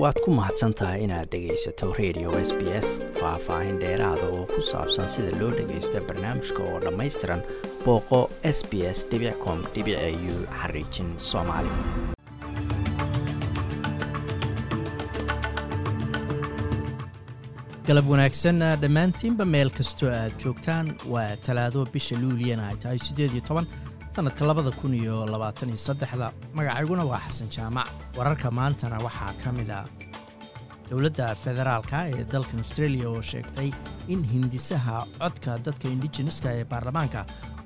waad ku mahadsan tahay inaad dhegaysato radio s b s faah-faahin dheeraada oo ku saabsan sida loo dhagaysto barnaamijka oo dhammaystiran booqo s b s com u xariijin soomaali. Galab wanaagsan dhammaantiinba meel kastoo aad joogtaan waa talaado bisha luuliyana ay tahay siddeed iyo toban sannadka labada kun iyo labaatan iyo saddexda magacayguna waa xasan jaamac. Wararka maantana waxaa ka mid a dowladda federaalka ee dalkan australia oo sheegtay in hindisaha codka dadka indigeneska ee baarlamaanka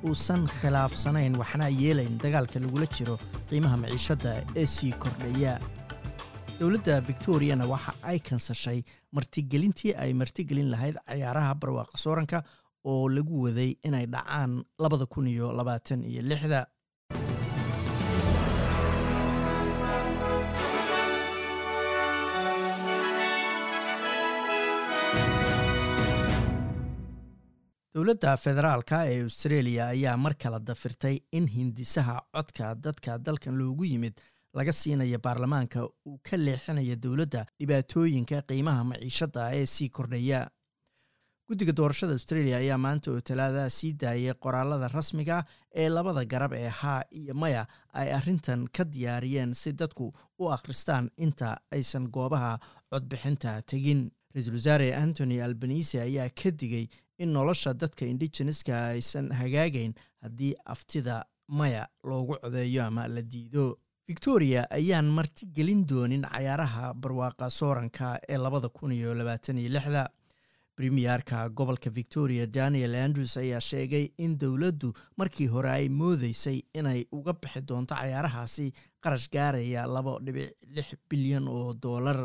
uusan khilaafsanayn waxna yeelayn dagaalka lagula jiro qiimaha maciishadda ee sii kordhaya. Dowladda victoriana waxa ay kansashay martigelintii ay martigelin lahayd cayaaraha barwaaqa sooranka oo lagu waday inay dhacaan labada kun iyo labaatan iyo lixda. Dowladda federaalka ee australia ayaa mar kale dafirtay in hindisaha codka dadka dalkan loogu yimid laga siinaya baarlamaanka uu ka leexinaya dowladda dhibaatooyinka qiimaha maciishadda ee sii kordhaya guddiga doorashada australia ayaa maanta oo talaadaha sii daayay qoraalada rasmiga ee labada garab ee haa iyo maya ay arrintan ka diyaariyeen si dadku u akhristaan inta aysan goobaha codbixinta tegin. Ra'iisul wasaare antony albanise ayaa ka digay in nolosha dadka indigeneska aysan hagaagayn haddii aftida maya loogu codeeyo ama la diido. Victoria ayaan marti gelin doonin cayaaraha barwaaqa sooranka ee labada kun iyo labaatan iyo lixda premiyerka gobolka victoria daniel andrews ayaa sheegay in dowladdu markii hore ay moodeysay inay uga bixi doonto cayaarahaasi qarash gaaraya laba dhibic lix bilyan oo doolar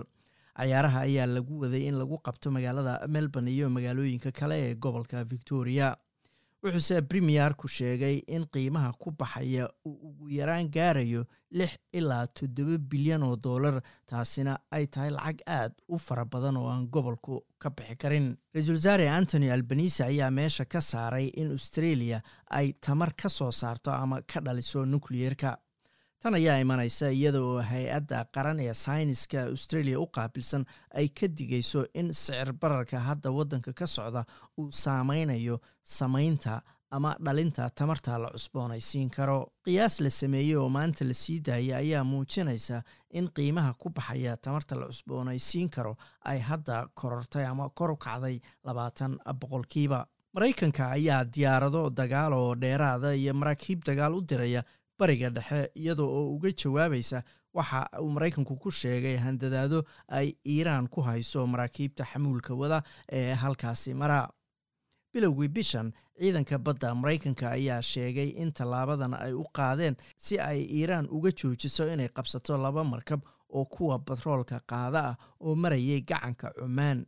cayaaraha ayaa lagu waday in lagu qabto magaalada melbourne iyo magaalooyinka kale ee gobolka victoria wuxuuse premiyerku sheegay in qiimaha ku baxaya uu ugu yaraan gaarayo lix ilaa toddoba bilyan oo doolar taasina ay tahay lacag aad u fara badan oo aan gobolku ka bixi karin. Ra'iisul wasaare antony albanise ayaa meesha ka saaray in australia ay tamar ka soo saarto ama ka dhaliso nukliyeerka tan ayaa imanaysa iyada oo hay'adda qaran ee sayniska australia u qaabilsan ay ka digayso in sicir bararka hadda waddanka ka socda uu saameynayo samaynta ama dhalinta tamarta la cusboonaysiin karo. Qiyaas la sameeyey oo maanta la sii daayay ayaa muujinaysa in qiimaha ku baxaya tamarta la cusboonaysiin karo ay hadda korortay ama kor u kacday labaatan boqolkiiba maraykanka ayaa diyaarado dagaal oo dheeraada iyo maraakiib dagaal u diraya bariga dhexe iyadoo oo uga jawaabaysa waxa uu maraykanku ku sheegay handadaado ay iiraan ku hayso maraakiibta xamuulka wada ee halkaasi mara. Bilowgii bishan ciidanka badda maraykanka ayaa sheegay in tallaabadan ay u qaadeen si ay iiraan uga joojiso inay qabsato laba markab oo kuwa batroolka qaada ah oo marayay gacanka cumaan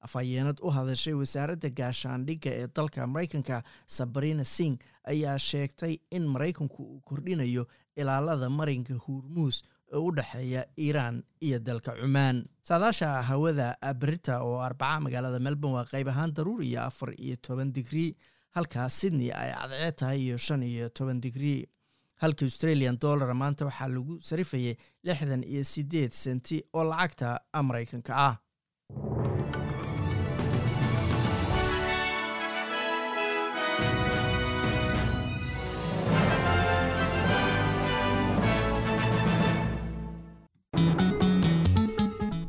afhayeenad u hadashay wasaaradda gaashaandhigga ee dalka maraykanka sabrina sing ayaa sheegtay in maraykanku uu kordhinayo ilaalada marinka huurmuus ee u dhexeeya iiraan iyo dalka cumaan. Saadaasha hawada berita oo arbaca magaalada melbourne waa qayb ahaan daruur iyo afar iyo toban digrii halkaa sydney ay cadcee tahay iyo shan iyo toban digrii halka australian dollar maanta waxaa lagu sarifayay lixdan iyo siddeed senti oo lacagta maraykanka ah